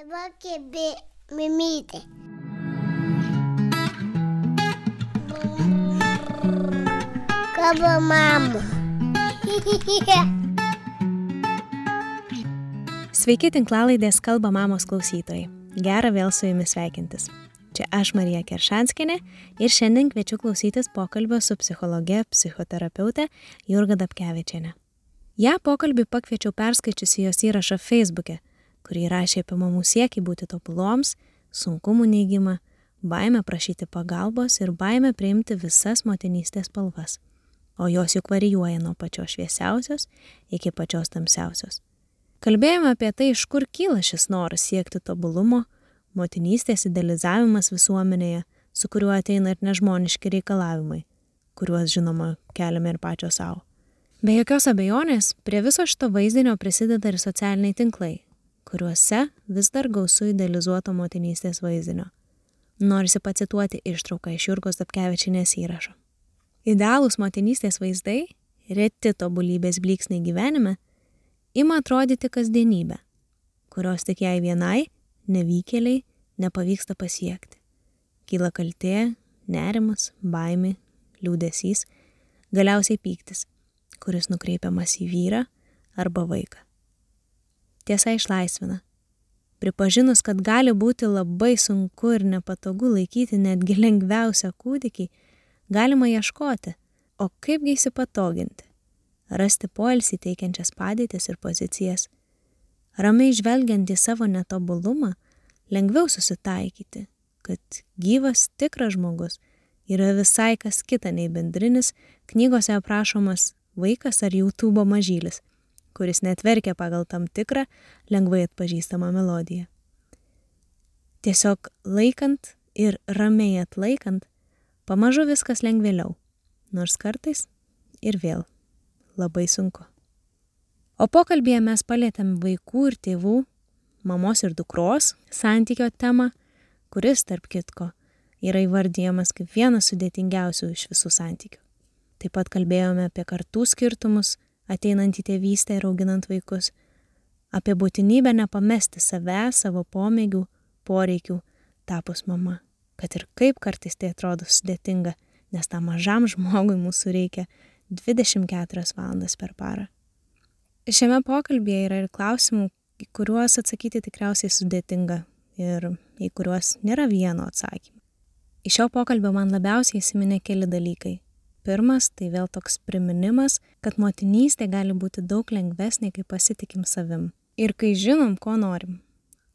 Dabar kėbė mimytė. Kaba mama. Sveiki tinklalaidės kalba mamos klausytojai. Gera vėl su jumis sveikintis. Čia aš Marija Keršanskinė ir šiandien kviečiu klausytis pokalbio su psichologe, psichoterapeute Jurga Dabkevičiane. Ja pokalbį pakviečiau perskaičiusi jos įrašą Facebook'e, kurį rašė apie mamų siekį būti tobuloms, sunkumų neigimą, baimę prašyti pagalbos ir baimę priimti visas motinystės spalvas. O jos juk varijuoja nuo pačios šviesiausios iki pačios tamsiausios. Kalbėjome apie tai, iš kur kyla šis noras siekti tobulumo, motinystės idealizavimas visuomenėje, su kuriuo ateina ir nežmoniški reikalavimai, kuriuos žinoma keliame ir pačios savo. Be jokios abejonės, prie viso šito vaizdinio prisideda ir socialiniai tinklai, kuriuose vis dar gausu idealizuoto motinystės vaizdinio. Norisi pacituoti ištrauką iš Jurgos Dapkevičinės įrašo. Idealūs motinystės vaizdai, reti tobulybės blyksniai gyvenime, ima atrodyti kasdienybę, kurios tik jai vienai, nevykėliai, nepavyksta pasiekti. Kyla kaltė, nerimas, baimė, liūdėsys, galiausiai pyktis, kuris nukreipiamas į vyrą arba vaiką. Tiesa išlaisvina. Pripažinus, kad gali būti labai sunku ir nepatogu laikyti netgi lengviausią kūdikį, galima ieškoti, o kaipgi įsipatoginti, rasti poilsį teikiančias padėtis ir pozicijas. Ramiai žvelgiant į savo netobulumą, lengviau susitaikyti, kad gyvas tikras žmogus yra visai kas kita nei bendrinis knygose aprašomas vaikas ar YouTube mažylis, kuris net verkia pagal tam tikrą lengvai atpažįstamą melodiją. Tiesiog laikant ir ramiai atlaikant, pamažu viskas lengvėliau, nors kartais ir vėl labai sunku. O pokalbėje mes palėtėm vaikų ir tėvų, mamos ir dukros santykio temą, kuris, tarp kitko, yra įvardyjamas kaip vienas sudėtingiausių iš visų santykių. Taip pat kalbėjome apie kartų skirtumus, ateinant į tėvystę ir auginant vaikus, apie būtinybę nepamesti save, savo pomėgių, poreikių, tapus mama. Kad ir kaip kartais tai atrodo sudėtinga, nes tam mažam žmogui mūsų reikia 24 valandas per parą. Šiame pokalbėje yra ir klausimų, į kuriuos atsakyti tikriausiai sudėtinga ir į kuriuos nėra vieno atsakymo. Iš šio pokalbio man labiausiai įsiminė keli dalykai Pirmas tai vėl toks priminimas, kad motinystė gali būti daug lengvesnė, kai pasitikim savim. Ir kai žinom, ko norim,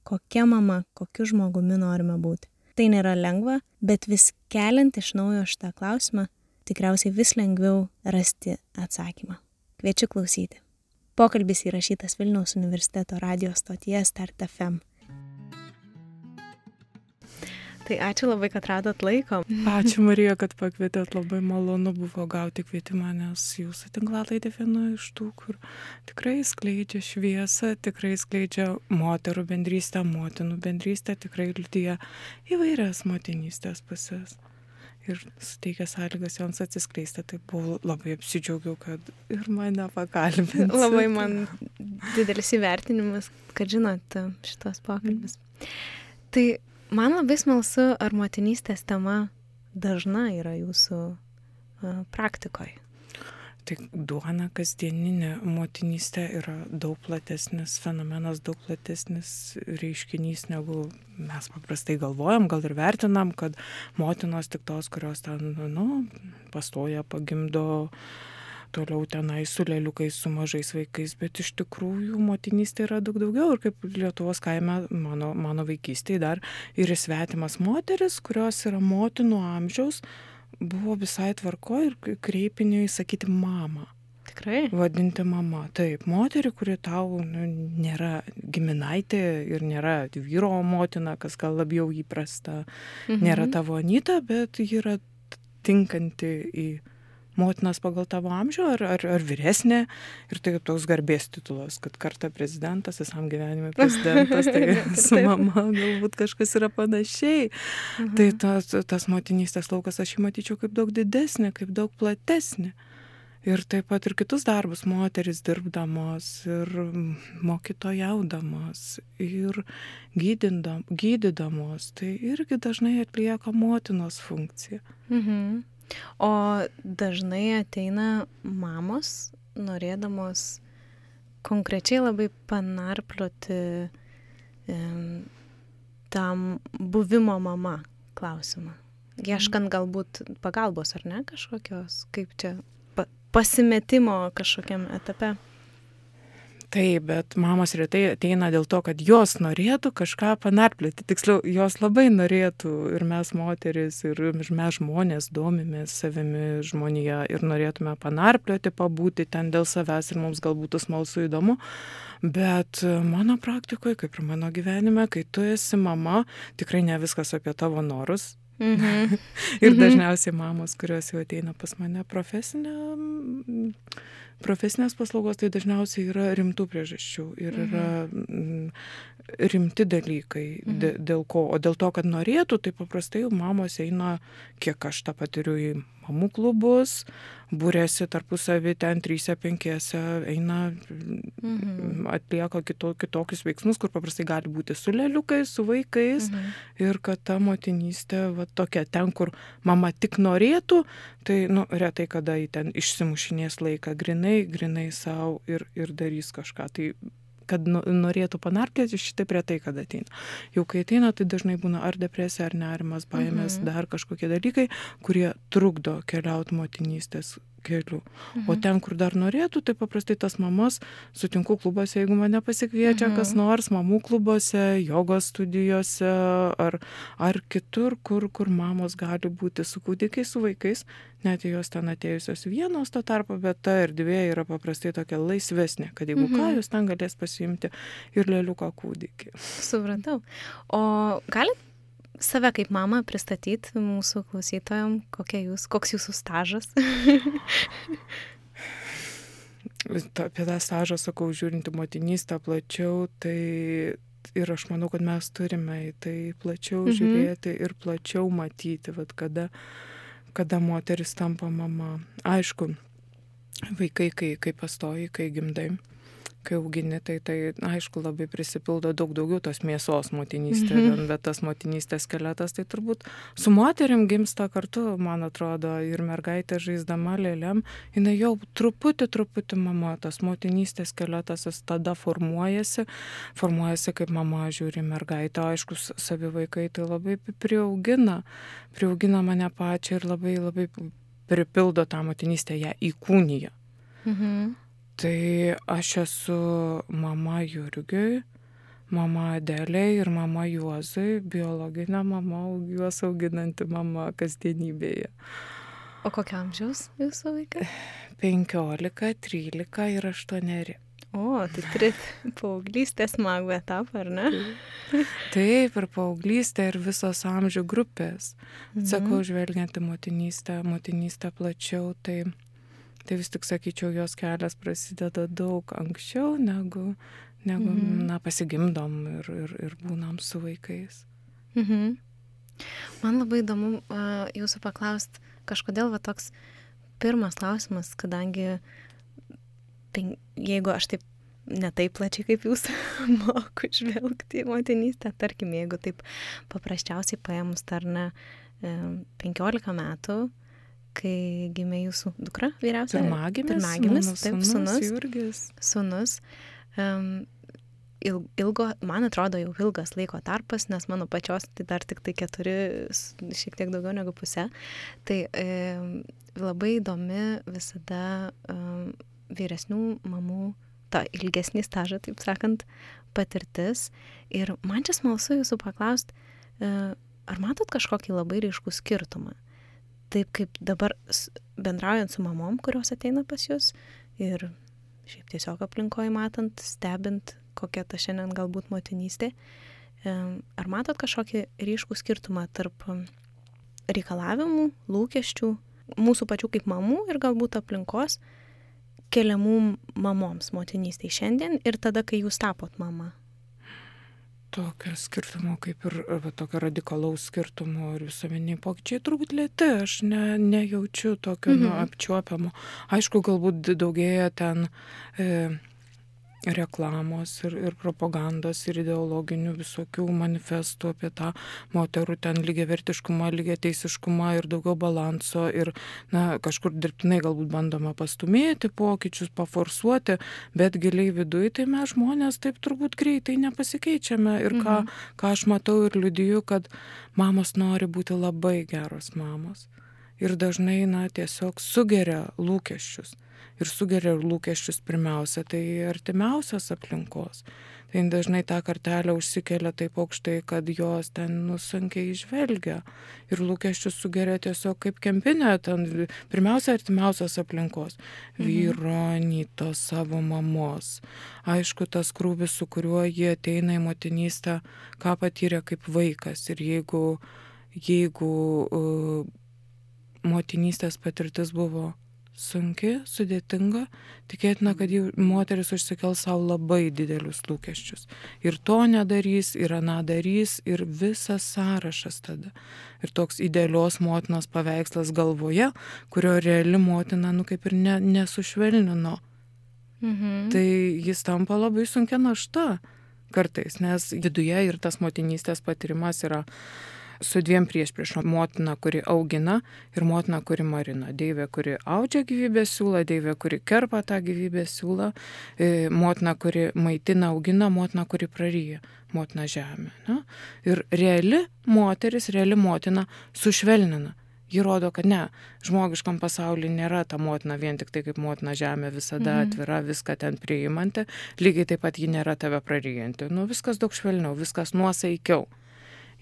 kokia mama, kokiu žmogumi norime būti. Tai nėra lengva, bet vis keliant iš naujo šitą klausimą, tikriausiai vis lengviau rasti atsakymą. Kviečiu klausyti. Pokalbis įrašytas Vilniaus universiteto radijos stoties Start FM. Tai ačiū labai, kad radot laiko. Ačiū Marija, kad pakvietėt, labai malonu buvo gauti kvietimą, nes jūsų tinklalaidė viena iš tų, kur tikrai skleidžia šviesą, tikrai skleidžia moterų bendrystę, motinų bendrystę, tikrai liudija įvairias motinystės pusės. Ir suteikia sąlygas joms atsiskleisti, tai buvo labai apsidžiaugiau, kad ir mane pakalbino. Labai man didelis įvertinimas, kad žinot šitos pokalbis. Mm. Tai Man labai smalsu, ar motinystės tema dažna yra jūsų praktikoje. Tai duona kasdieninė motinystė yra daug platesnis fenomenas, daug platesnis reiškinys, negu mes paprastai galvojam, gal ir vertinam, kad motinos tik tos, kurios ten, nu, pastoja, pagimdo, uh, toliau tenai su lėliukais, su mažais vaikais, bet iš tikrųjų motinystė yra daug daugiau ir kaip Lietuvos kaime mano, mano vaikystėje dar ir svetimas moteris, kurios yra motinų amžiaus, buvo visai tvarko ir kreipiniui sakyti mama. Tikrai. Vadinti mama. Taip, moterį, kuri tau nu, nėra giminaitė ir nėra vyro motina, kas gal labiau įprasta, mhm. nėra tavo anyta, bet ji yra tinkanti į motinas pagal tavo amžių ar, ar, ar vyresnė. Ir tai toks garbės titulas, kad kartą prezidentas, visam gyvenimui prezidentas, tai su mama galbūt kažkas yra panašiai. Mhm. Tai tas, tas motinystės laukas aš jį matyčiau kaip daug didesnį, kaip daug platesnį. ir taip pat ir kitus darbus moterys dirbdamos ir mokytojaudamos ir gydydamos, tai irgi dažnai atlieka motinos funkciją. Mhm. O dažnai ateina mamos, norėdamos konkrečiai labai panarplioti um, tam buvimo mama klausimą. Ieškant galbūt pagalbos ar ne kažkokios, kaip čia pasimetimo kažkokiam etape. Taip, bet mamos retai ateina dėl to, kad jos norėtų kažką panarplėti. Tiksliau, jos labai norėtų ir mes moteris, ir mes žmonės domimės savimi žmonėje ir norėtume panarplėti, pabūti ten dėl savęs ir mums galbūt smalsu įdomu. Bet mano praktikoje, kaip ir mano gyvenime, kai tu esi mama, tikrai ne viskas apie tavo norus, Mhm. ir mhm. dažniausiai mamos, kurios jau ateina pas mane profesinė, profesinės paslaugos, tai dažniausiai yra rimtų priežasčių ir yra mhm. rimti dalykai, mhm. dėl ko. O dėl to, kad norėtų, tai paprastai mamos eina, kiek aš tą patiriu į mamų klubus, būrėsi tarpusavį ten trysia, penkiese, eina, mhm. atlieka kito, kitokius veiksmus, kur paprastai gali būti su leliukais, su vaikais. Mhm. Ir kad ta motinystė, va tokia, ten, kur mama tik norėtų, tai, nu, retai kada į ten išsimušinės laiką, grinai, grinai savo ir, ir darys kažką. Tai kad nu, norėtų panarplėti, šitaip retai, kad ateina. Jau kai ateina, tai dažnai būna ar depresija, ar nerimas, baimės, mhm. dar kažkokie dalykai, kurie trukdo keliauti motinystės keliu. Mhm. O ten, kur dar norėtų, tai paprastai tas mamas sutinku klubuose, jeigu mane pasikviečia mhm. kas nors, mamų klubuose, jogos studijose ar, ar kitur, kur, kur mamos gali būti su kūdikiais, su vaikais, net jos ten atėjusios vienos to tarpo, bet ta erdvė yra paprastai tokia laisvesnė, kad jeigu mhm. ką, jūs ten galės pasiimti ir lėliuką kūdikį. Supratau. O galit save kaip mamą pristatyti mūsų klausytojam, jūs, koks jūsų stažas? Apie tą stažą sakau, žiūrinti motinystę plačiau, tai ir aš manau, kad mes turime į tai plačiau mhm. žiūrėti ir plačiau matyti, vad kada, kada moteris tampa mama. Aišku, vaikai, kai, kai pastoji, kai gimdai, kai augini, tai tai aišku labai prisipildo daug daugiau tos mėsos motinystė, -hmm. bet tas motinystės skeletas tai turbūt su moterim gimsta kartu, man atrodo, ir mergaitė žaisdama lėliam, jinai jau truputį, truputį mama, tas motinystės skeletas jis tada formuojasi, formuojasi kaip mama žiūri mergaitę, aišku, savi vaikai tai labai priaugina, priaugina mane pačią ir labai labai pripildo tą motinystę, ją įkūnyje. Mhm. Tai aš esu mama Jurgiui, mama Adeliai ir mama Juozui, biologinė mama, juos auginanti mama kasdienybėje. O kokio amžiaus jūsų vaikai? 15, 13 ir 8. O, tai turit paauglystės smagų etapą, ar ne? Taip, ir paauglystė, ir visos amžių grupės. Mhm. Sakau, žvelgiant į motinystę, motinystę plačiau, tai tai vis tik sakyčiau, jos kelias prasideda daug anksčiau negu, negu mhm. na, pasigimdom ir, ir, ir būnam su vaikais. Mhm. Man labai įdomu uh, jūsų paklausti, kažkodėl va toks pirmas klausimas, kadangi pen, jeigu aš taip netaip plačiai kaip jūs moku žvelgti į motinystę, tarkim, jeigu taip paprasčiausiai paėmus tarne 15 metų, kai gimė jūsų dukra vyriausia? Pirmagimis. Pirmagimis, taip, sunus. Jurgis. Sunus. Um, ilgo, man atrodo, jau ilgas laiko tarpas, nes mano pačios tai dar tik tai keturi, šiek tiek daugiau negu pusė. Tai e, labai įdomi visada e, vyresnių mamų, ta ilgesnį stažą, taip sakant, patirtis. Ir man čia smalsu jūsų paklausti, e, ar matot kažkokį labai ryškų skirtumą taip kaip dabar bendraujant su mamom, kurios ateina pas jūs ir šiaip tiesiog aplinkoje matant, stebint, kokia ta šiandien galbūt motinystė, ar matot kažkokį ryškų skirtumą tarp reikalavimų, lūkesčių, mūsų pačių kaip mamų ir galbūt aplinkos keliamų mamoms motinystėje šiandien ir tada, kai jūs tapot mama? Tokio skirtumo kaip ir va, tokio radikalaus skirtumo ir visuomeniai pokyčiai turbūt lėti, aš ne, nejaučiu tokio mhm. nu, apčiuopiamo. Aišku, galbūt daugėja ten e, reklamos ir, ir propagandos ir ideologinių visokių manifestų apie tą moterų ten lygiavertiškumą, lygiateisiškumą ir daugiau balanso ir na, kažkur dirbtinai galbūt bandoma pastumėti pokyčius, paforsuoti, bet giliai viduje tai mes žmonės taip turbūt greitai nepasikeičiame ir ką, mhm. ką aš matau ir liudiju, kad mamos nori būti labai geros mamos. Ir dažnai, na, tiesiog sugeria lūkesčius ir sugeria lūkesčius pirmiausia, tai artimiausios aplinkos. Tai dažnai tą kartelę užsikelia taip aukštai, kad jos ten nusunkiai išvelgia ir lūkesčius sugeria tiesiog kaip kempinė, ten pirmiausia artimiausios aplinkos. Mhm. Vyro, nyto, savo mamos. Aišku, tas krūvis, su kuriuo jie ateina į motinystę, ką patyrė kaip vaikas. Ir jeigu, jeigu uh, motinystės patirtis buvo sunki, sudėtinga, tikėtina, kad jau moteris užsikels savo labai didelius lūkesčius. Ir to nedarys, ir aną darys, ir visas sąrašas tada. Ir toks idealios motinos paveikslas galvoje, kurio reali motina, nu kaip ir ne, nesušvelnino. Mhm. Tai jis tampa labai sunkia našta kartais, nes viduje ir tas motinystės patirimas yra su dviem priešpriešom - motina, kuri augina ir motina, kuri marina. Deivė, kuri audžia gyvybės siūlą, deivė, kuri kerpa tą gyvybės siūlą, e, motina, kuri maitina, augina, motina, kuri praryja, motina žemė. Ne? Ir reali moteris, reali motina sušvelnina. Ji rodo, kad ne, žmogiškam pasauliu nėra ta motina vien tik tai kaip motina žemė visada mhm. atvira, viską ten priimanti, lygiai taip pat ji nėra tave praryjanti. Nu, viskas daug švelniau, viskas nuosaikiau.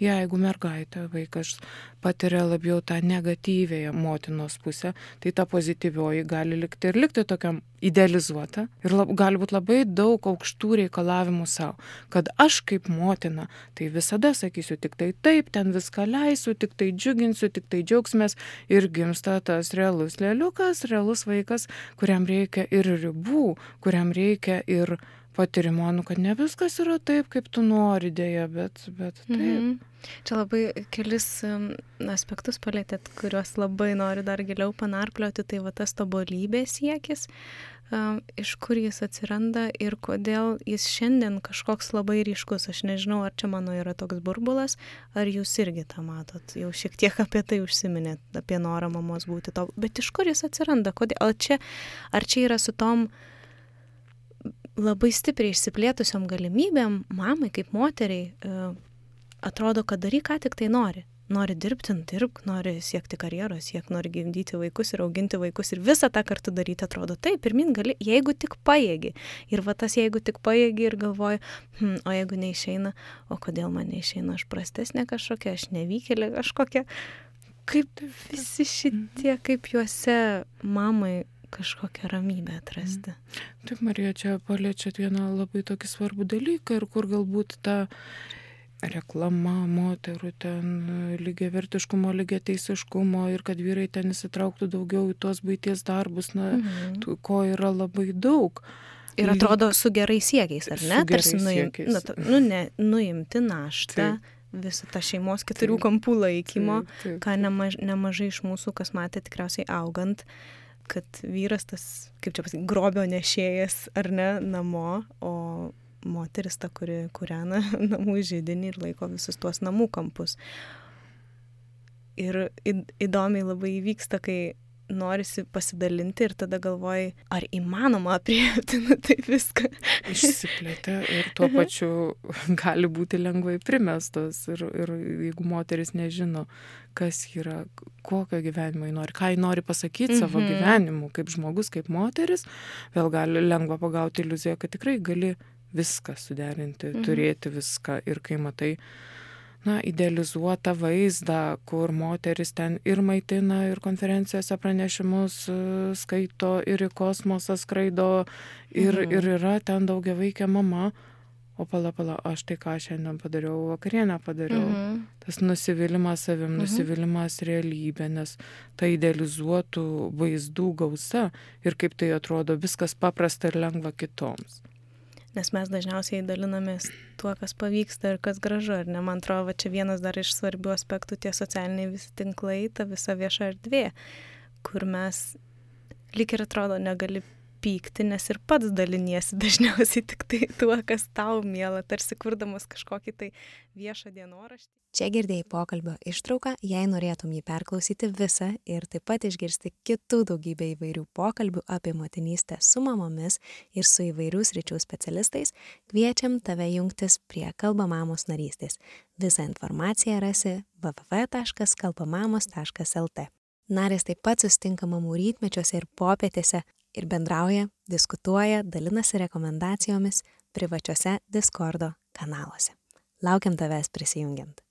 Jeigu mergaitė, vaikas patiria labiau tą negatyvėją motinos pusę, tai ta pozityvioji gali likti ir likti tokiam idealizuota ir lab, gali būti labai daug aukštų reikalavimų savo, kad aš kaip motina, tai visada sakysiu tik tai taip, ten viską leisiu, tik tai džiuginsiu, tik tai džiaugsmės ir gimsta tas realus lėliukas, realus vaikas, kuriam reikia ir ribų, kuriam reikia ir patyrimo, nu, kad ne viskas yra taip, kaip tu nori dėja, bet, bet taip. -hmm. Čia labai kelis aspektus palėtėt, kuriuos labai noriu dar giliau panarplioti, tai va tas tobulybės siekis, iš kur jis atsiranda ir kodėl jis šiandien kažkoks labai ryškus. Aš nežinau, ar čia mano yra toks burbulas, ar jūs irgi tą matot. Jau šiek tiek apie tai užsiminėt, apie norą mamos būti to. Bet iš kur jis atsiranda? Kodėl? Ar čia, ar čia yra su tom uh, labai stipriai išsiplėtusiom galimybėm mamai kaip moteriai e, atrodo, kad daryk, ką tik tai nori. Nori dirbti, dirbk, nori siekti karjeros, siek nori gimdyti vaikus ir auginti vaikus ir visą tą kartu daryti atrodo. Taip, pirmin gali, jeigu tik pajėgi. Ir va tas jeigu tik pajėgi ir galvoju, hm, o jeigu neišeina, o kodėl man neišeina, aš prastesnė kažkokia, aš nevykėlė kažkokia. Kaip visi šitie, kaip juose mamai kažkokią ramybę atrasti. Mm. Taip, Marija, čia paliečiat vieną labai tokį svarbų dalyką ir kur galbūt ta reklama moterų ten lygiavertiškumo, lygiateisiškumo ir kad vyrai ten įsitrauktų daugiau į tuos baities darbus, na, mhm. tų, ko yra labai daug. Ir atrodo su gerais siekiais, ar ne? Tarsi nuim, nu, nu, ne, nuimti naštą. Taip visą tą šeimos keturių kampų laikymo, taip, taip, taip. ką nemaž, nemažai iš mūsų, kas matė tikriausiai augant, kad vyras tas, kaip čia pasakyti, grobio nešėjas ar ne namo, o moteris ta, kuri kūrena namų žydinį ir laiko visus tuos namų kampus. Ir įdomiai labai vyksta, kai norisi pasidalinti ir tada galvoji, ar įmanoma apriepti nu, tai viską. Išsiplėtė ir tuo pačiu gali būti lengvai primestos. Ir, ir jeigu moteris nežino, kas yra, kokio gyvenimo jį nori, ką jį nori pasakyti mm -hmm. savo mhm. gyvenimu, kaip žmogus, kaip moteris, vėl gali lengva pagauti iliuziją, kad tikrai gali viską suderinti, mm -hmm. turėti viską. Ir kai matai, na, idealizuotą vaizdą, kur moteris ten ir maitina, ir konferencijose pranešimus e, skaito, ir į kosmosą skraido, ir, mhm. ir yra ten daugia vaikia mama. O pala, pala, aš tai ką šiandien padariau, vakarienę padariau. Mhm. Tas nusivylimas savim, mhm. nusivylimas realybė, nes ta idealizuotų vaizdų gausa ir kaip tai atrodo viskas paprasta ir lengva kitoms. Nes mes dažniausiai dalinamės tuo, kas pavyksta ir kas gražu, ar ne? Man atrodo, va, čia vienas dar iš svarbių aspektų tie socialiniai visi tinklai, ta visa vieša erdvė, kur mes lyg ir atrodo negali pykti, nes ir pats daliniesi dažniausiai tik tai tuo, kas tau mėla, tarsi kurdamas kažkokį tai viešą dienoraštį. Čia girdėjai pokalbio ištrauką, jei norėtum jį perklausyti visą ir taip pat išgirsti kitų daugybę įvairių pokalbių apie motinystę su mamomis ir su įvairių sričių specialistais, kviečiam tave jungtis prie Kalba mamos narystės. Visą informaciją rasi www.kalbamamos.lt. Narės taip pat sustinka mamų rytmečiuose ir popietėse ir bendrauja, diskutuoja, dalinasi rekomendacijomis privačiuose Discordo kanaluose. Laukiam tavęs prisijungiant.